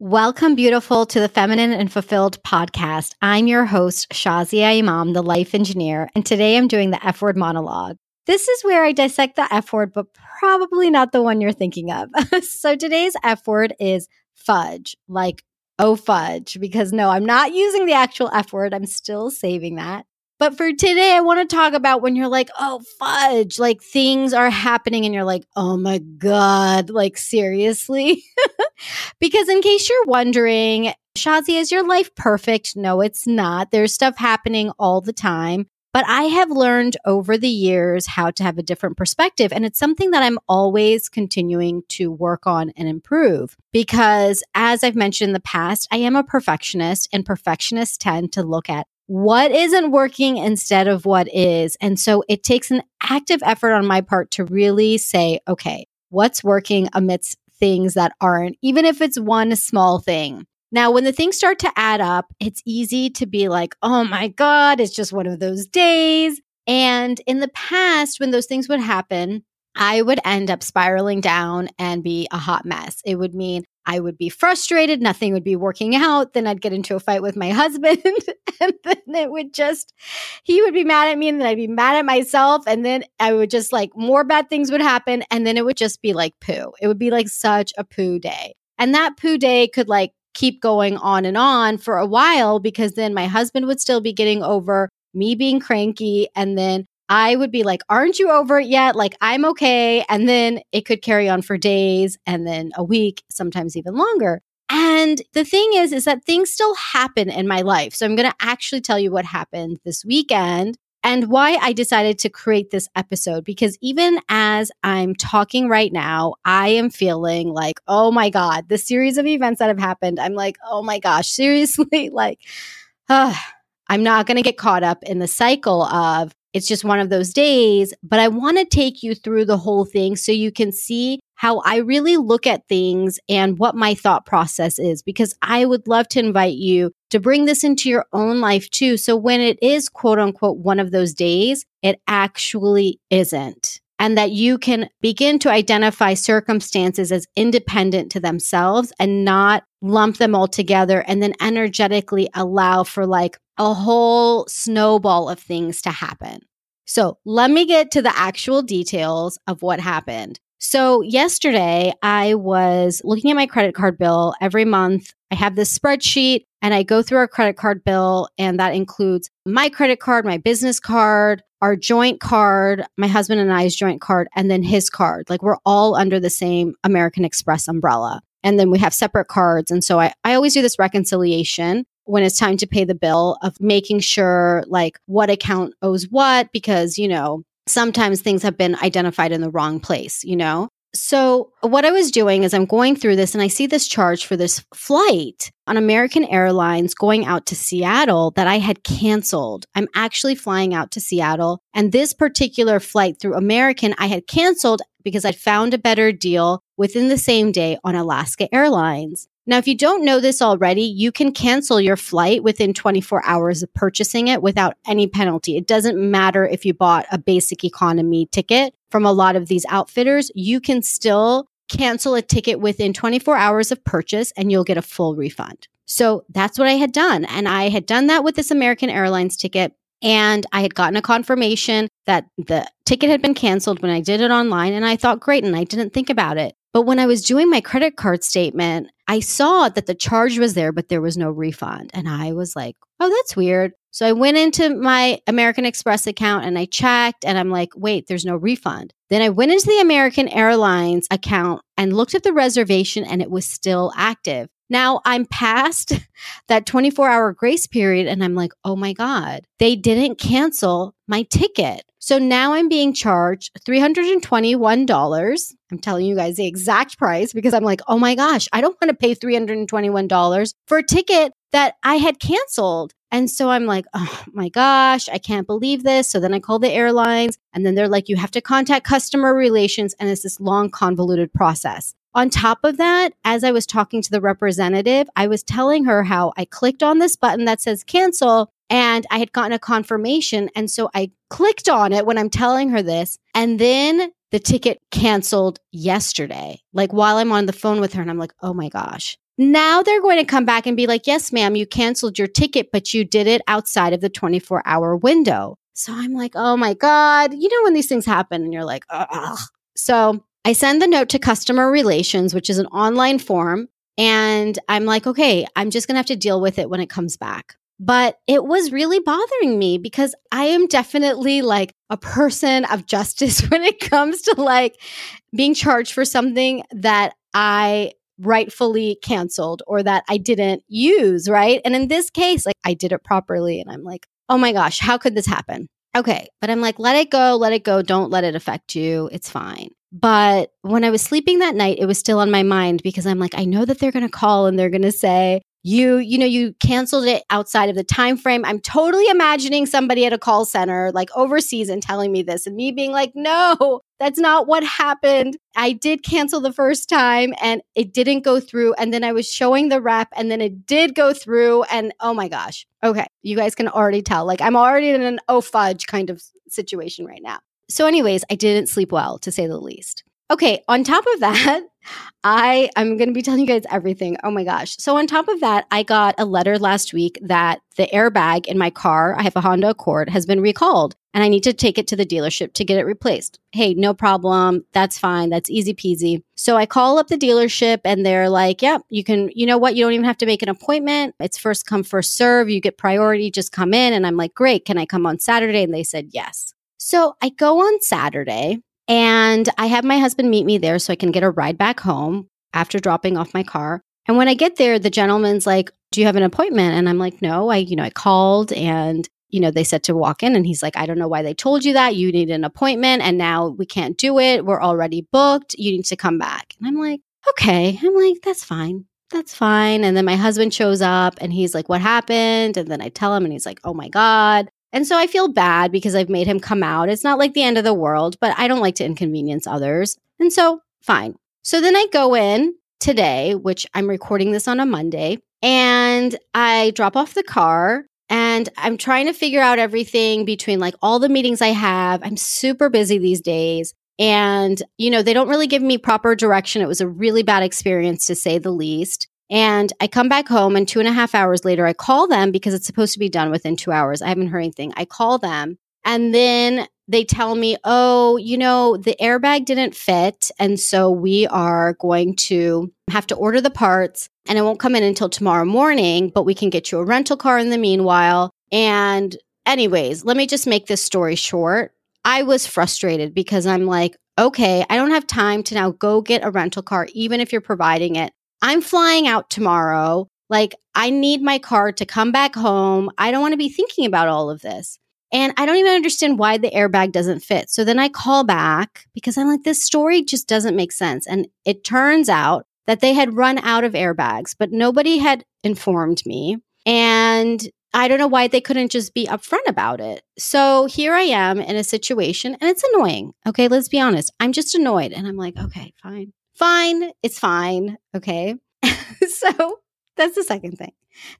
Welcome, beautiful, to the Feminine and Fulfilled podcast. I'm your host, Shazia Imam, the life engineer, and today I'm doing the F word monologue. This is where I dissect the F word, but probably not the one you're thinking of. so today's F word is fudge, like oh fudge, because no, I'm not using the actual F word. I'm still saving that. But for today, I want to talk about when you're like, oh, fudge, like things are happening and you're like, oh my God, like seriously? because in case you're wondering, Shazi, is your life perfect? No, it's not. There's stuff happening all the time. But I have learned over the years how to have a different perspective. And it's something that I'm always continuing to work on and improve. Because as I've mentioned in the past, I am a perfectionist, and perfectionists tend to look at what isn't working instead of what is. And so it takes an active effort on my part to really say, okay, what's working amidst things that aren't, even if it's one small thing. Now, when the things start to add up, it's easy to be like, oh my God, it's just one of those days. And in the past, when those things would happen, I would end up spiraling down and be a hot mess. It would mean I would be frustrated, nothing would be working out. Then I'd get into a fight with my husband, and then it would just, he would be mad at me, and then I'd be mad at myself. And then I would just like more bad things would happen. And then it would just be like poo. It would be like such a poo day. And that poo day could like keep going on and on for a while because then my husband would still be getting over me being cranky. And then I would be like, Aren't you over it yet? Like, I'm okay. And then it could carry on for days and then a week, sometimes even longer. And the thing is, is that things still happen in my life. So I'm going to actually tell you what happened this weekend and why I decided to create this episode. Because even as I'm talking right now, I am feeling like, oh my God, the series of events that have happened, I'm like, oh my gosh, seriously, like, uh, I'm not going to get caught up in the cycle of it's just one of those days, but I want to take you through the whole thing so you can see how I really look at things and what my thought process is, because I would love to invite you to bring this into your own life too. So when it is quote unquote one of those days, it actually isn't. And that you can begin to identify circumstances as independent to themselves and not lump them all together and then energetically allow for like a whole snowball of things to happen. So let me get to the actual details of what happened. So yesterday I was looking at my credit card bill every month. I have this spreadsheet and I go through our credit card bill and that includes my credit card, my business card, our joint card, my husband and I's joint card, and then his card. Like we're all under the same American Express umbrella. And then we have separate cards. And so I, I always do this reconciliation when it's time to pay the bill of making sure like what account owes what because you know sometimes things have been identified in the wrong place you know? So what i was doing is i'm going through this and i see this charge for this flight on american airlines going out to seattle that i had canceled. I'm actually flying out to seattle and this particular flight through american i had canceled because i'd found a better deal within the same day on alaska airlines now, if you don't know this already, you can cancel your flight within 24 hours of purchasing it without any penalty. It doesn't matter if you bought a basic economy ticket from a lot of these outfitters, you can still cancel a ticket within 24 hours of purchase and you'll get a full refund. So that's what I had done. And I had done that with this American Airlines ticket. And I had gotten a confirmation that the ticket had been canceled when I did it online. And I thought, great. And I didn't think about it. But when I was doing my credit card statement, I saw that the charge was there, but there was no refund. And I was like, oh, that's weird. So I went into my American Express account and I checked and I'm like, wait, there's no refund. Then I went into the American Airlines account and looked at the reservation and it was still active. Now I'm past that 24 hour grace period and I'm like, oh my God, they didn't cancel my ticket. So now I'm being charged $321. I'm telling you guys the exact price because I'm like, oh my gosh, I don't want to pay $321 for a ticket that I had canceled. And so I'm like, oh my gosh, I can't believe this. So then I call the airlines and then they're like, you have to contact customer relations. And it's this long, convoluted process. On top of that, as I was talking to the representative, I was telling her how I clicked on this button that says cancel and I had gotten a confirmation. And so I clicked on it when I'm telling her this. And then the ticket canceled yesterday, like while I'm on the phone with her. And I'm like, oh my gosh. Now they're going to come back and be like, yes, ma'am, you canceled your ticket, but you did it outside of the 24 hour window. So I'm like, oh my God, you know, when these things happen and you're like, ugh. So I send the note to customer relations, which is an online form. And I'm like, okay, I'm just going to have to deal with it when it comes back. But it was really bothering me because I am definitely like a person of justice when it comes to like being charged for something that I rightfully canceled or that I didn't use, right? And in this case, like I did it properly and I'm like, oh my gosh, how could this happen? Okay. But I'm like, let it go, let it go. Don't let it affect you. It's fine. But when I was sleeping that night, it was still on my mind because I'm like, I know that they're going to call and they're going to say, you you know you canceled it outside of the time frame i'm totally imagining somebody at a call center like overseas and telling me this and me being like no that's not what happened. I did cancel the first time and it didn't go through and then i was showing the rep and then it did go through and oh my gosh. Okay you guys can already tell. Like i'm already in an oh fudge kind of situation right now so anyways i didn't sleep well to say the least Okay, on top of that, I I'm going to be telling you guys everything. Oh my gosh. So on top of that, I got a letter last week that the airbag in my car, I have a Honda Accord, has been recalled and I need to take it to the dealership to get it replaced. Hey, no problem. That's fine. That's easy peasy. So I call up the dealership and they're like, yep, yeah, you can, you know what? You don't even have to make an appointment. It's first come, first serve. You get priority. Just come in. And I'm like, great. Can I come on Saturday? And they said, yes. So I go on Saturday and I have my husband meet me there so I can get a ride back home after dropping off my car. And when I get there, the gentleman's like, Do you have an appointment? And I'm like, No, I, you know, I called and, you know, they said to walk in. And he's like, I don't know why they told you that. You need an appointment and now we can't do it. We're already booked. You need to come back. And I'm like, Okay. I'm like, That's fine. That's fine. And then my husband shows up and he's like, What happened? And then I tell him and he's like, Oh my God. And so I feel bad because I've made him come out. It's not like the end of the world, but I don't like to inconvenience others. And so, fine. So then I go in today, which I'm recording this on a Monday, and I drop off the car and I'm trying to figure out everything between like all the meetings I have. I'm super busy these days. And, you know, they don't really give me proper direction. It was a really bad experience to say the least. And I come back home, and two and a half hours later, I call them because it's supposed to be done within two hours. I haven't heard anything. I call them, and then they tell me, oh, you know, the airbag didn't fit. And so we are going to have to order the parts, and it won't come in until tomorrow morning, but we can get you a rental car in the meanwhile. And, anyways, let me just make this story short. I was frustrated because I'm like, okay, I don't have time to now go get a rental car, even if you're providing it. I'm flying out tomorrow. Like, I need my car to come back home. I don't want to be thinking about all of this. And I don't even understand why the airbag doesn't fit. So then I call back because I'm like, this story just doesn't make sense. And it turns out that they had run out of airbags, but nobody had informed me. And I don't know why they couldn't just be upfront about it. So here I am in a situation and it's annoying. Okay, let's be honest. I'm just annoyed. And I'm like, okay, fine fine, it's fine. Okay. so that's the second thing.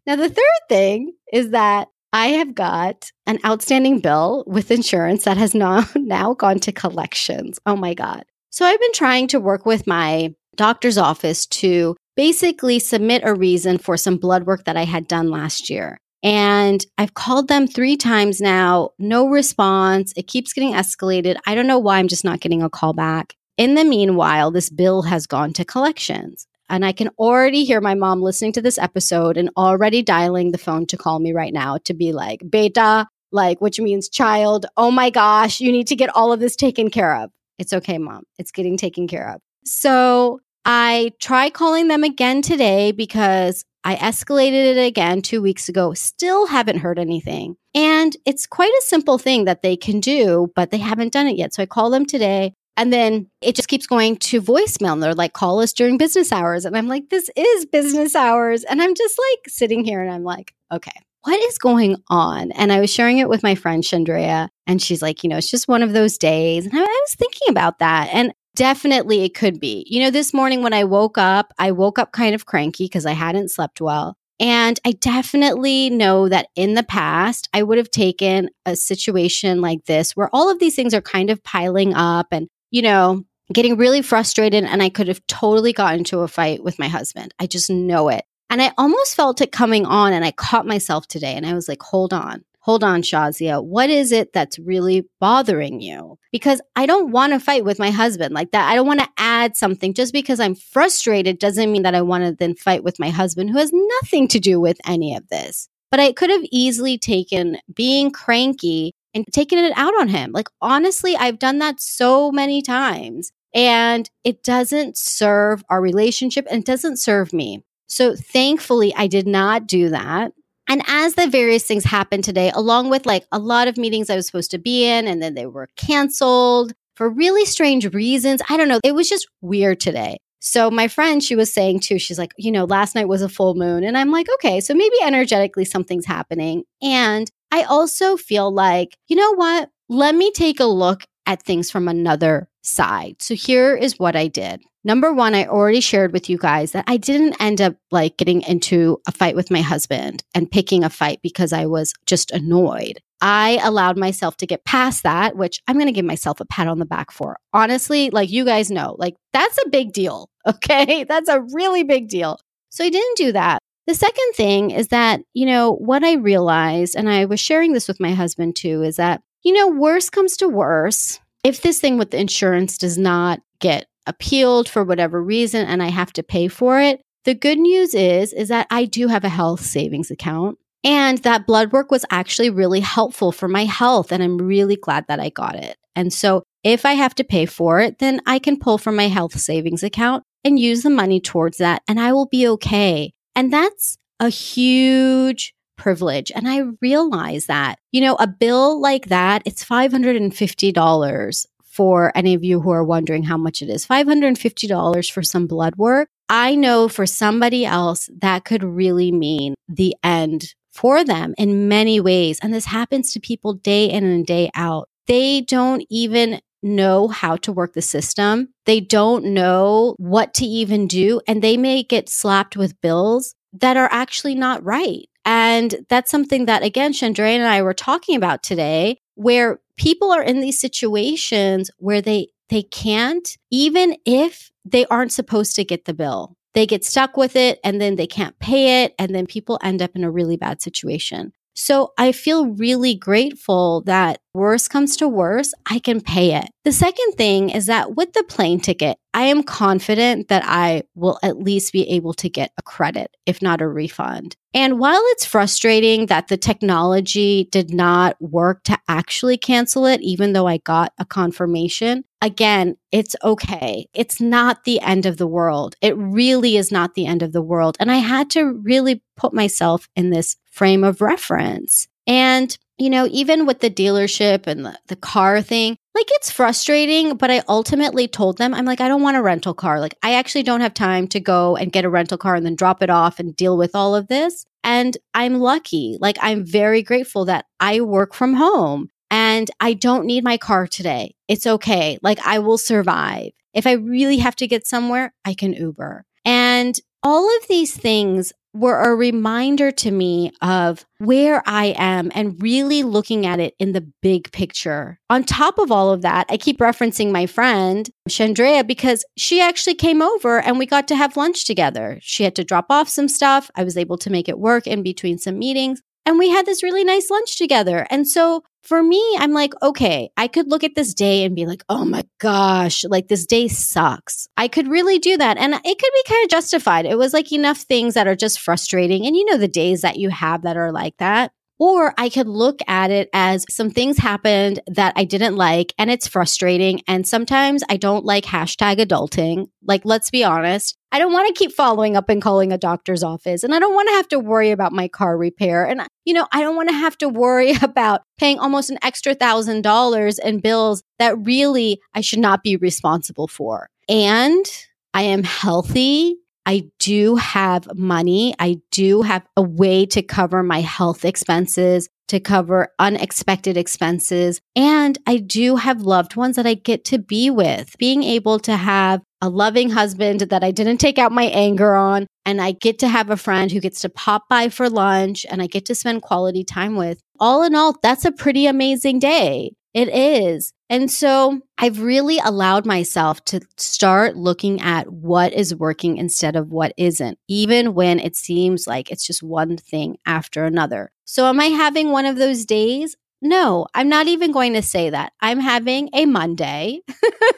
Now, the third thing is that I have got an outstanding bill with insurance that has now, now gone to collections. Oh my God. So I've been trying to work with my doctor's office to basically submit a reason for some blood work that I had done last year. And I've called them three times now, no response. It keeps getting escalated. I don't know why I'm just not getting a call back. In the meanwhile, this bill has gone to collections. And I can already hear my mom listening to this episode and already dialing the phone to call me right now to be like, beta, like, which means child, oh my gosh, you need to get all of this taken care of. It's okay, mom. It's getting taken care of. So I try calling them again today because I escalated it again two weeks ago, still haven't heard anything. And it's quite a simple thing that they can do, but they haven't done it yet. So I call them today. And then it just keeps going to voicemail. And they're like, call us during business hours. And I'm like, this is business hours. And I'm just like sitting here and I'm like, okay, what is going on? And I was sharing it with my friend Chandrea. And she's like, you know, it's just one of those days. And I, I was thinking about that. And definitely it could be. You know, this morning when I woke up, I woke up kind of cranky because I hadn't slept well. And I definitely know that in the past, I would have taken a situation like this where all of these things are kind of piling up and you know, getting really frustrated and I could have totally gotten into a fight with my husband. I just know it. And I almost felt it coming on and I caught myself today and I was like, hold on, hold on, Shazia. What is it that's really bothering you? Because I don't want to fight with my husband like that. I don't want to add something just because I'm frustrated doesn't mean that I want to then fight with my husband who has nothing to do with any of this. But I could have easily taken being cranky and taking it out on him. Like, honestly, I've done that so many times and it doesn't serve our relationship and it doesn't serve me. So thankfully, I did not do that. And as the various things happened today, along with like a lot of meetings I was supposed to be in, and then they were canceled for really strange reasons. I don't know. It was just weird today. So my friend, she was saying too, she's like, you know, last night was a full moon. And I'm like, okay, so maybe energetically something's happening. And I also feel like, you know what? Let me take a look at things from another side. So here is what I did. Number one, I already shared with you guys that I didn't end up like getting into a fight with my husband and picking a fight because I was just annoyed. I allowed myself to get past that, which I'm going to give myself a pat on the back for. Honestly, like you guys know, like that's a big deal. Okay. That's a really big deal. So I didn't do that. The second thing is that, you know, what I realized, and I was sharing this with my husband too, is that, you know, worse comes to worse. If this thing with the insurance does not get appealed for whatever reason and I have to pay for it, the good news is is that I do have a health savings account and that blood work was actually really helpful for my health. And I'm really glad that I got it. And so if I have to pay for it, then I can pull from my health savings account and use the money towards that and I will be okay. And that's a huge privilege. And I realize that, you know, a bill like that, it's $550 for any of you who are wondering how much it is $550 for some blood work. I know for somebody else that could really mean the end for them in many ways. And this happens to people day in and day out. They don't even know how to work the system. They don't know what to even do. And they may get slapped with bills that are actually not right. And that's something that, again, Chandra and I were talking about today, where people are in these situations where they they can't, even if they aren't supposed to get the bill they get stuck with it and then they can't pay it. And then people end up in a really bad situation. So I feel really grateful that worse comes to worse, I can pay it. The second thing is that with the plane ticket, I am confident that I will at least be able to get a credit, if not a refund. And while it's frustrating that the technology did not work to actually cancel it, even though I got a confirmation, again, it's okay. It's not the end of the world. It really is not the end of the world. And I had to really put myself in this frame of reference. And, you know, even with the dealership and the, the car thing, like it's frustrating, but I ultimately told them, I'm like, I don't want a rental car. Like, I actually don't have time to go and get a rental car and then drop it off and deal with all of this. And I'm lucky. Like, I'm very grateful that I work from home and I don't need my car today. It's okay. Like, I will survive. If I really have to get somewhere, I can Uber. And all of these things were a reminder to me of where I am and really looking at it in the big picture. On top of all of that, I keep referencing my friend, Chandrea, because she actually came over and we got to have lunch together. She had to drop off some stuff. I was able to make it work in between some meetings. And we had this really nice lunch together. And so for me, I'm like, okay, I could look at this day and be like, oh my gosh, like this day sucks. I could really do that. And it could be kind of justified. It was like enough things that are just frustrating. And you know, the days that you have that are like that. Or I could look at it as some things happened that I didn't like and it's frustrating. And sometimes I don't like hashtag adulting. Like, let's be honest. I don't want to keep following up and calling a doctor's office. And I don't want to have to worry about my car repair. And, you know, I don't want to have to worry about paying almost an extra thousand dollars in bills that really I should not be responsible for. And I am healthy I do have money. I do have a way to cover my health expenses, to cover unexpected expenses. And I do have loved ones that I get to be with. Being able to have a loving husband that I didn't take out my anger on, and I get to have a friend who gets to pop by for lunch and I get to spend quality time with. All in all, that's a pretty amazing day. It is. And so I've really allowed myself to start looking at what is working instead of what isn't, even when it seems like it's just one thing after another. So, am I having one of those days? No, I'm not even going to say that. I'm having a Monday,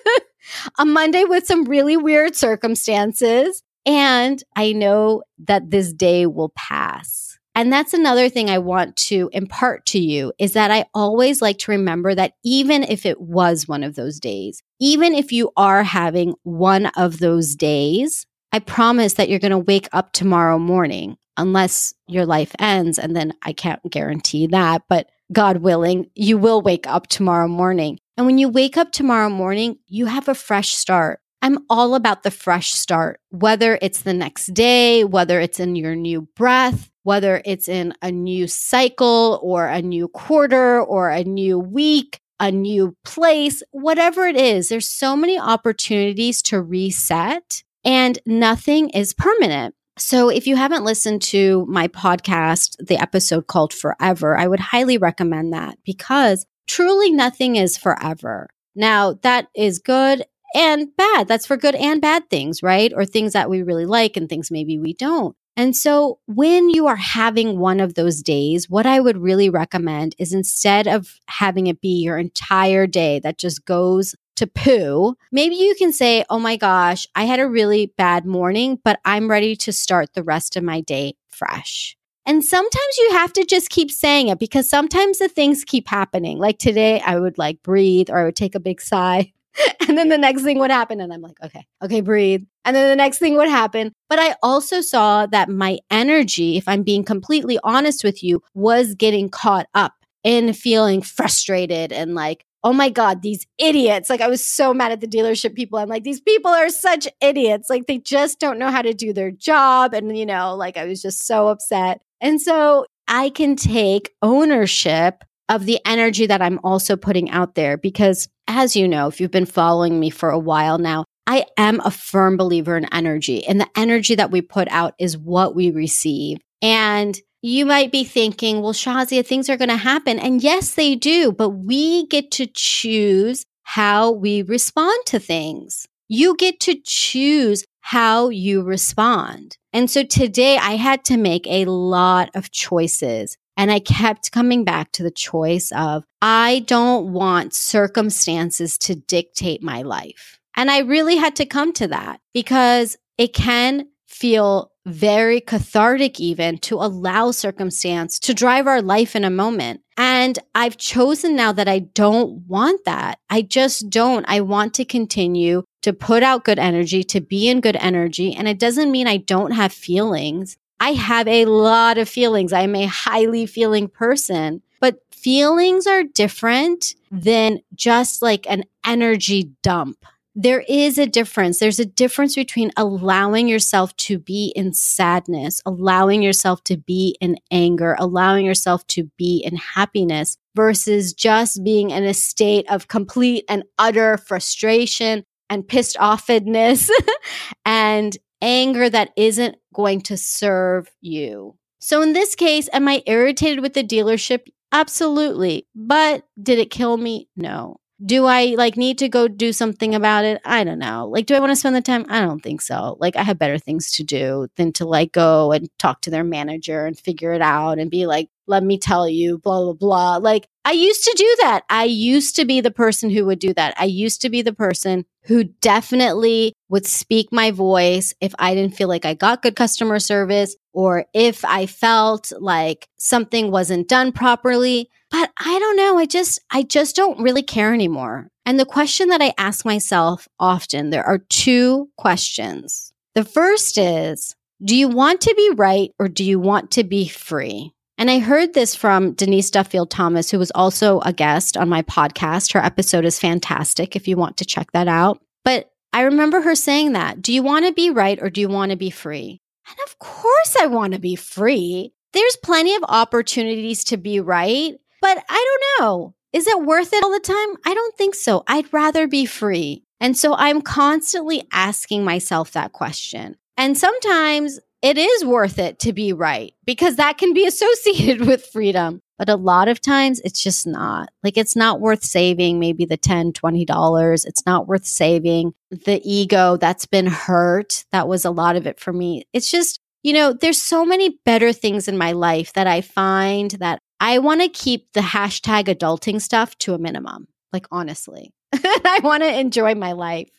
a Monday with some really weird circumstances. And I know that this day will pass. And that's another thing I want to impart to you is that I always like to remember that even if it was one of those days, even if you are having one of those days, I promise that you're going to wake up tomorrow morning, unless your life ends. And then I can't guarantee that, but God willing, you will wake up tomorrow morning. And when you wake up tomorrow morning, you have a fresh start. I'm all about the fresh start, whether it's the next day, whether it's in your new breath, whether it's in a new cycle or a new quarter or a new week, a new place, whatever it is. There's so many opportunities to reset and nothing is permanent. So, if you haven't listened to my podcast, the episode called Forever, I would highly recommend that because truly nothing is forever. Now, that is good and bad. That's for good and bad things, right? Or things that we really like and things maybe we don't. And so when you are having one of those days, what I would really recommend is instead of having it be your entire day that just goes to poo, maybe you can say, Oh my gosh, I had a really bad morning, but I'm ready to start the rest of my day fresh. And sometimes you have to just keep saying it because sometimes the things keep happening. Like today, I would like breathe or I would take a big sigh. and then the next thing would happen. And I'm like, okay, okay, breathe. And then the next thing would happen. But I also saw that my energy, if I'm being completely honest with you, was getting caught up in feeling frustrated and like, oh my God, these idiots. Like I was so mad at the dealership people. I'm like, these people are such idiots. Like they just don't know how to do their job. And, you know, like I was just so upset. And so I can take ownership of the energy that I'm also putting out there. Because as you know, if you've been following me for a while now, I am a firm believer in energy, and the energy that we put out is what we receive. And you might be thinking, well, Shazia, things are going to happen. And yes, they do, but we get to choose how we respond to things. You get to choose how you respond. And so today I had to make a lot of choices. And I kept coming back to the choice of I don't want circumstances to dictate my life. And I really had to come to that because it can feel very cathartic, even to allow circumstance to drive our life in a moment. And I've chosen now that I don't want that. I just don't. I want to continue to put out good energy, to be in good energy. And it doesn't mean I don't have feelings. I have a lot of feelings. I'm a highly feeling person, but feelings are different than just like an energy dump. There is a difference. There's a difference between allowing yourself to be in sadness, allowing yourself to be in anger, allowing yourself to be in happiness versus just being in a state of complete and utter frustration and pissed offedness and anger that isn't going to serve you. So in this case, am I irritated with the dealership? Absolutely. But did it kill me? No. Do I like need to go do something about it? I don't know. Like, do I want to spend the time? I don't think so. Like, I have better things to do than to like go and talk to their manager and figure it out and be like, let me tell you, blah, blah, blah. Like, I used to do that. I used to be the person who would do that. I used to be the person who definitely would speak my voice if I didn't feel like I got good customer service or if I felt like something wasn't done properly. But I don't know. I just, I just don't really care anymore. And the question that I ask myself often, there are two questions. The first is, do you want to be right or do you want to be free? And I heard this from Denise Duffield Thomas, who was also a guest on my podcast. Her episode is fantastic if you want to check that out. But I remember her saying that. Do you want to be right or do you want to be free? And of course, I want to be free. There's plenty of opportunities to be right, but I don't know. Is it worth it all the time? I don't think so. I'd rather be free. And so I'm constantly asking myself that question. And sometimes it is worth it to be right because that can be associated with freedom. But a lot of times it's just not. Like it's not worth saving maybe the 10, 20 dollars. It's not worth saving the ego that's been hurt. That was a lot of it for me. It's just, you know, there's so many better things in my life that I find that I want to keep the hashtag adulting stuff to a minimum. Like honestly, I want to enjoy my life.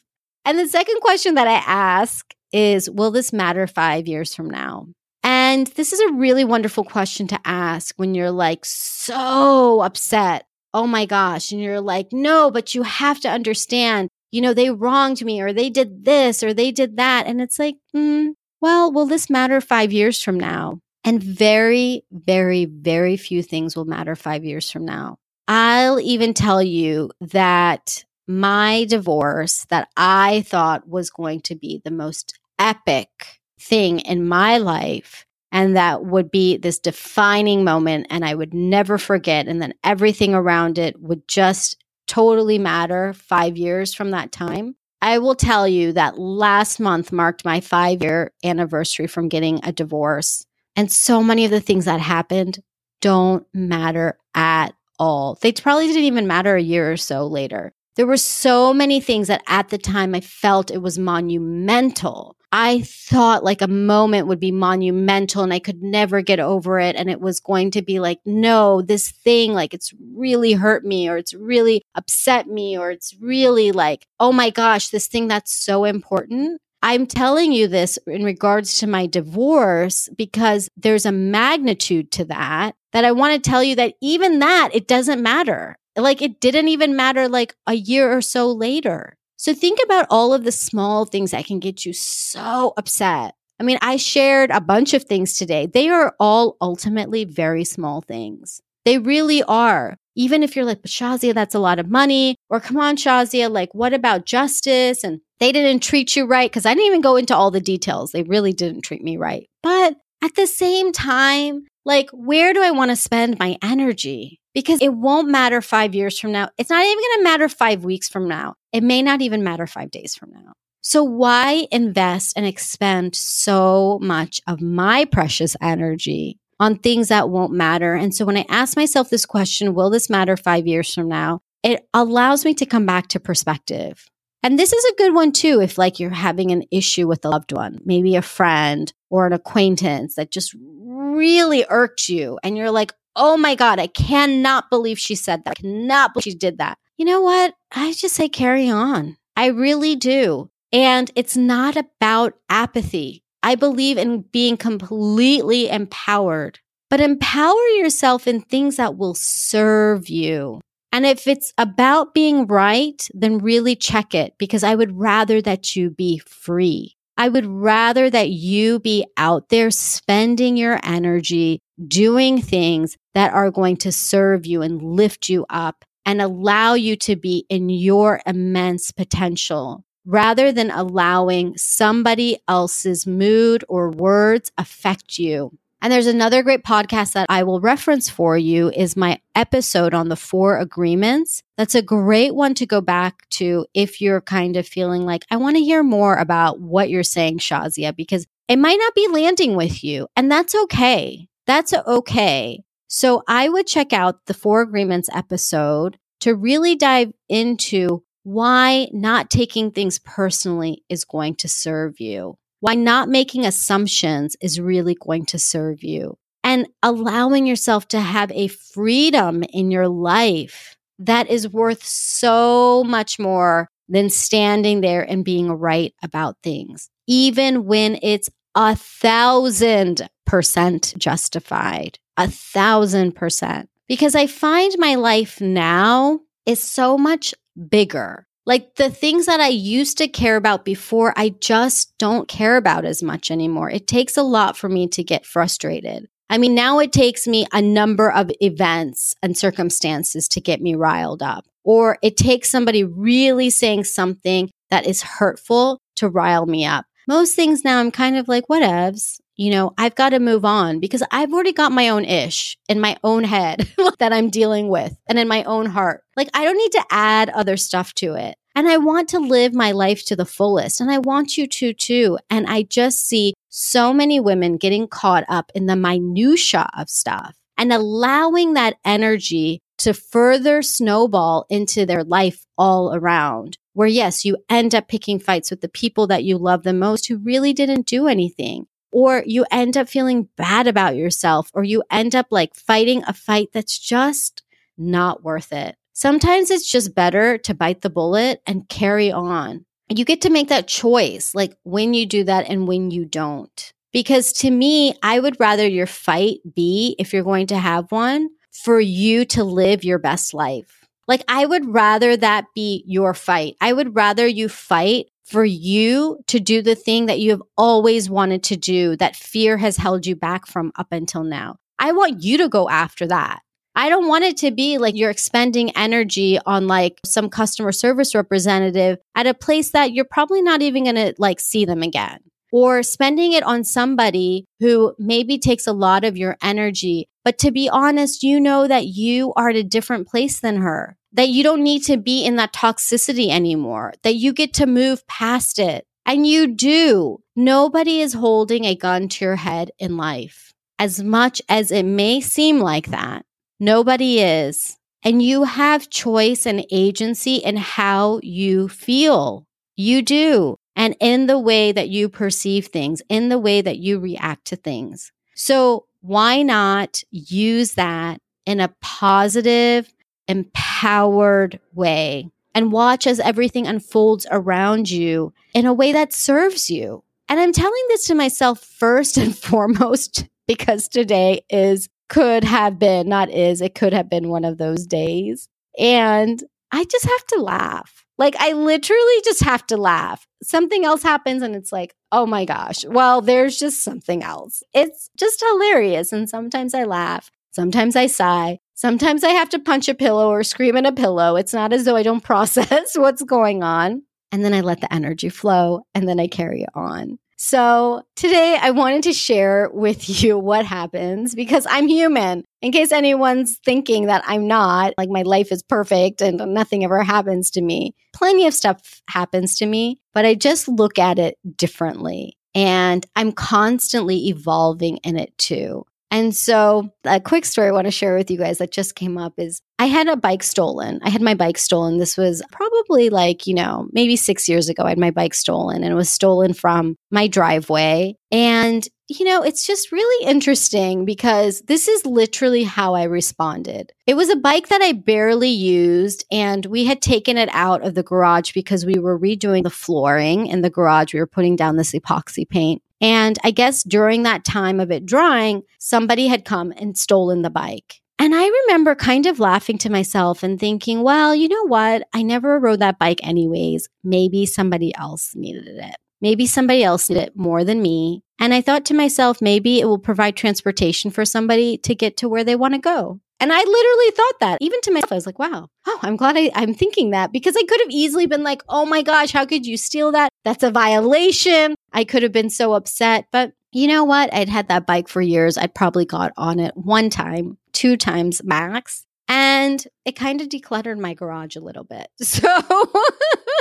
And the second question that I ask is Will this matter five years from now? And this is a really wonderful question to ask when you're like so upset. Oh my gosh. And you're like, no, but you have to understand, you know, they wronged me or they did this or they did that. And it's like, mm, well, will this matter five years from now? And very, very, very few things will matter five years from now. I'll even tell you that my divorce that I thought was going to be the most epic thing in my life and that would be this defining moment and I would never forget and then everything around it would just totally matter 5 years from that time. I will tell you that last month marked my 5 year anniversary from getting a divorce and so many of the things that happened don't matter at all. They probably didn't even matter a year or so later. There were so many things that at the time I felt it was monumental. I thought like a moment would be monumental and I could never get over it. And it was going to be like, no, this thing, like it's really hurt me or it's really upset me or it's really like, oh my gosh, this thing that's so important. I'm telling you this in regards to my divorce because there's a magnitude to that that I want to tell you that even that, it doesn't matter. Like it didn't even matter like a year or so later. So think about all of the small things that can get you so upset. I mean, I shared a bunch of things today. They are all ultimately very small things. They really are. Even if you're like, but Shazia, that's a lot of money. Or come on, Shazia, like, what about justice? And they didn't treat you right. Cause I didn't even go into all the details. They really didn't treat me right. But at the same time, like, where do I want to spend my energy? Because it won't matter five years from now. It's not even going to matter five weeks from now. It may not even matter five days from now. So why invest and expend so much of my precious energy on things that won't matter? And so when I ask myself this question, will this matter five years from now? It allows me to come back to perspective. And this is a good one too, if like you're having an issue with a loved one, maybe a friend or an acquaintance that just really irked you. And you're like, oh my God, I cannot believe she said that. I cannot believe she did that. You know what? I just say carry on. I really do. And it's not about apathy. I believe in being completely empowered, but empower yourself in things that will serve you. And if it's about being right, then really check it because I would rather that you be free. I would rather that you be out there spending your energy doing things that are going to serve you and lift you up and allow you to be in your immense potential rather than allowing somebody else's mood or words affect you. And there's another great podcast that I will reference for you is my episode on the four agreements. That's a great one to go back to if you're kind of feeling like, I want to hear more about what you're saying, Shazia, because it might not be landing with you. And that's okay. That's okay. So I would check out the four agreements episode to really dive into why not taking things personally is going to serve you why not making assumptions is really going to serve you and allowing yourself to have a freedom in your life that is worth so much more than standing there and being right about things, even when it's a thousand percent justified, a thousand percent. Because I find my life now is so much bigger like the things that I used to care about before, I just don't care about as much anymore. It takes a lot for me to get frustrated. I mean, now it takes me a number of events and circumstances to get me riled up. Or it takes somebody really saying something that is hurtful to rile me up. Most things now I'm kind of like, whatevs you know, I've got to move on because I've already got my own ish in my own head that I'm dealing with and in my own heart. Like, I don't need to add other stuff to it. And I want to live my life to the fullest. And I want you to too. And I just see so many women getting caught up in the minutia of stuff and allowing that energy to further snowball into their life all around. Where yes, you end up picking fights with the people that you love the most who really didn't do anything. Or you end up feeling bad about yourself, or you end up like fighting a fight that's just not worth it. Sometimes it's just better to bite the bullet and carry on. You get to make that choice, like when you do that and when you don't. Because to me, I would rather your fight be, if you're going to have one, for you to live your best life. Like, I would rather that be your fight. I would rather you fight for you to do the thing that you have always wanted to do that fear has held you back from up until now. I want you to go after that. I don't want it to be like you're expending energy on like some customer service representative at a place that you're probably not even going to like see them again or spending it on somebody who maybe takes a lot of your energy. But to be honest, you know that you are at a different place than her, that you don't need to be in that toxicity anymore, that you get to move past it. And you do. Nobody is holding a gun to your head in life. As much as it may seem like that, Nobody is. And you have choice and agency in how you feel. You do. And in the way that you perceive things, in the way that you react to things. So why not use that in a positive, empowered way and watch as everything unfolds around you in a way that serves you? And I'm telling this to myself first and foremost because today is could have been, not is, it could have been one of those days. And I just have to laugh. Like, I literally just have to laugh. Something else happens, and it's like, oh my gosh, well, there's just something else. It's just hilarious. And sometimes I laugh, sometimes I sigh, sometimes I have to punch a pillow or scream in a pillow. It's not as though I don't process what's going on. And then I let the energy flow and then I carry it on. So today I wanted to share with you what happens because I'm human. In case anyone's thinking that I'm not, like my life is perfect and nothing ever happens to me. Plenty of stuff happens to me, but I just look at it differently. And I'm constantly evolving in it too. And so, a quick story I want to share with you guys that just came up is I had a bike stolen. I had my bike stolen. This was probably like, you know, maybe six years ago. I had my bike stolen and it was stolen from my driveway. And, you know, it's just really interesting because this is literally how I responded. It was a bike that I barely used, and we had taken it out of the garage because we were redoing the flooring in the garage. We were putting down this epoxy paint. And I guess during that time of it drying, somebody had come and stolen the bike. And I remember kind of laughing to myself and thinking, well, you know what? I never rode that bike anyways. Maybe somebody else needed it. Maybe somebody else did it more than me. And I thought to myself, maybe it will provide transportation for somebody to get to where they want to go. And I literally thought that, even to myself, I was like, wow, oh, I'm glad I, I'm thinking that because I could have easily been like, oh my gosh, how could you steal that? That's a violation. I could have been so upset. But you know what? I'd had that bike for years. I'd probably got on it one time, two times max. And it kind of decluttered my garage a little bit. So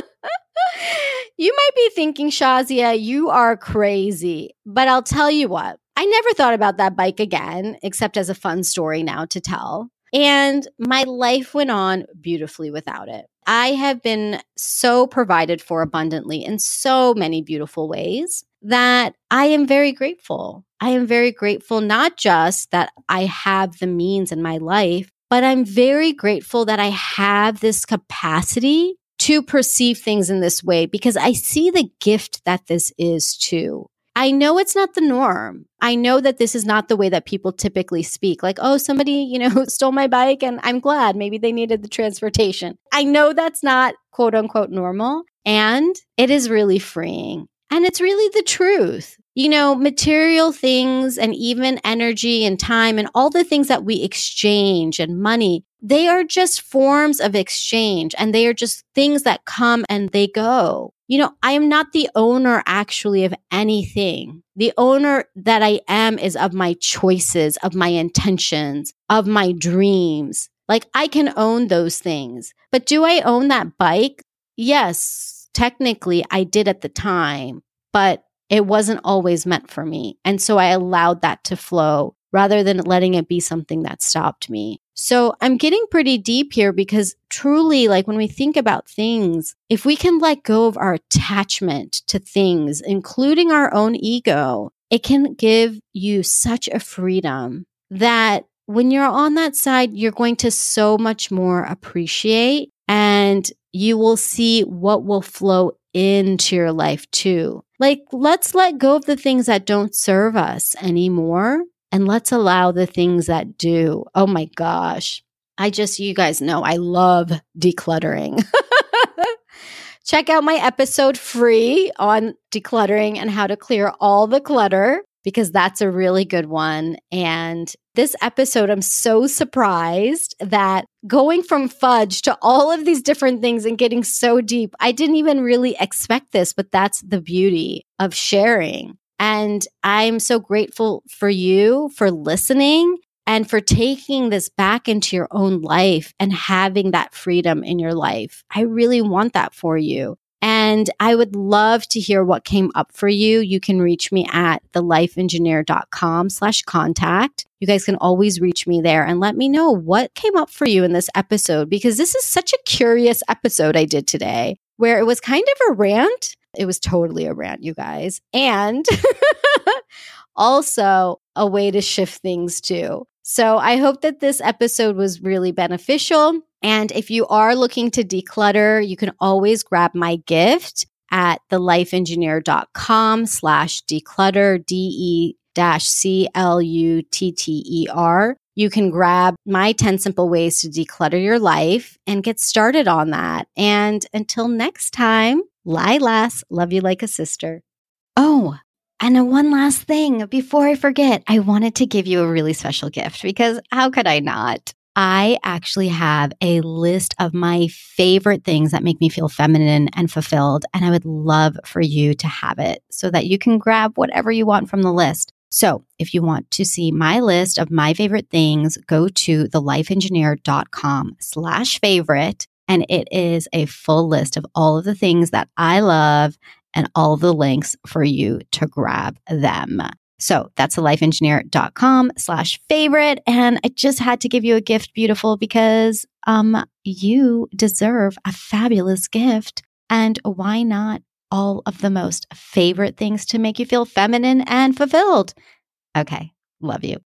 you might be thinking, Shazia, you are crazy. But I'll tell you what, I never thought about that bike again, except as a fun story now to tell. And my life went on beautifully without it. I have been so provided for abundantly in so many beautiful ways that I am very grateful. I am very grateful, not just that I have the means in my life, but I'm very grateful that I have this capacity to perceive things in this way because I see the gift that this is too. I know it's not the norm. I know that this is not the way that people typically speak. Like, oh, somebody, you know, stole my bike and I'm glad maybe they needed the transportation. I know that's not quote unquote normal. And it is really freeing. And it's really the truth. You know, material things and even energy and time and all the things that we exchange and money, they are just forms of exchange and they are just things that come and they go. You know, I am not the owner actually of anything. The owner that I am is of my choices, of my intentions, of my dreams. Like I can own those things. But do I own that bike? yes, technically I did at the time, but it wasn't always meant for me. And so I allowed that to flow rather than letting it be something that stopped me. So I'm getting pretty deep here because truly, like when we think about things, if we can let go of our attachment to things, including our own ego, it can give you such a freedom that when you're on that side, you're going to so much more appreciate and you will see what will flow into your life too. Like, let's let go of the things that don't serve us anymore and let's allow the things that do. Oh my gosh. I just, you guys know, I love decluttering. Check out my episode free on decluttering and how to clear all the clutter because that's a really good one. And this episode, I'm so surprised that going from fudge to all of these different things and getting so deep, I didn't even really expect this, but that's the beauty of sharing. And I'm so grateful for you for listening and for taking this back into your own life and having that freedom in your life. I really want that for you. And I would love to hear what came up for you. You can reach me at thelifeengineer.com slash contact. You guys can always reach me there and let me know what came up for you in this episode because this is such a curious episode I did today where it was kind of a rant it was totally a rant, you guys. And also a way to shift things too. So I hope that this episode was really beneficial. And if you are looking to declutter, you can always grab my gift at thelifeengineer.com slash declutter, D-E dash C-L-U-T-T-E-R. You can grab my 10 simple ways to declutter your life and get started on that. And until next time, Lilas, love you like a sister. Oh, and one last thing before I forget, I wanted to give you a really special gift because how could I not? I actually have a list of my favorite things that make me feel feminine and fulfilled. And I would love for you to have it so that you can grab whatever you want from the list. So if you want to see my list of my favorite things, go to thelifeengineer.com slash favorite and it is a full list of all of the things that I love and all the links for you to grab them. So that's thelifeengineer.com slash favorite. And I just had to give you a gift, beautiful, because um you deserve a fabulous gift. And why not all of the most favorite things to make you feel feminine and fulfilled? Okay. Love you.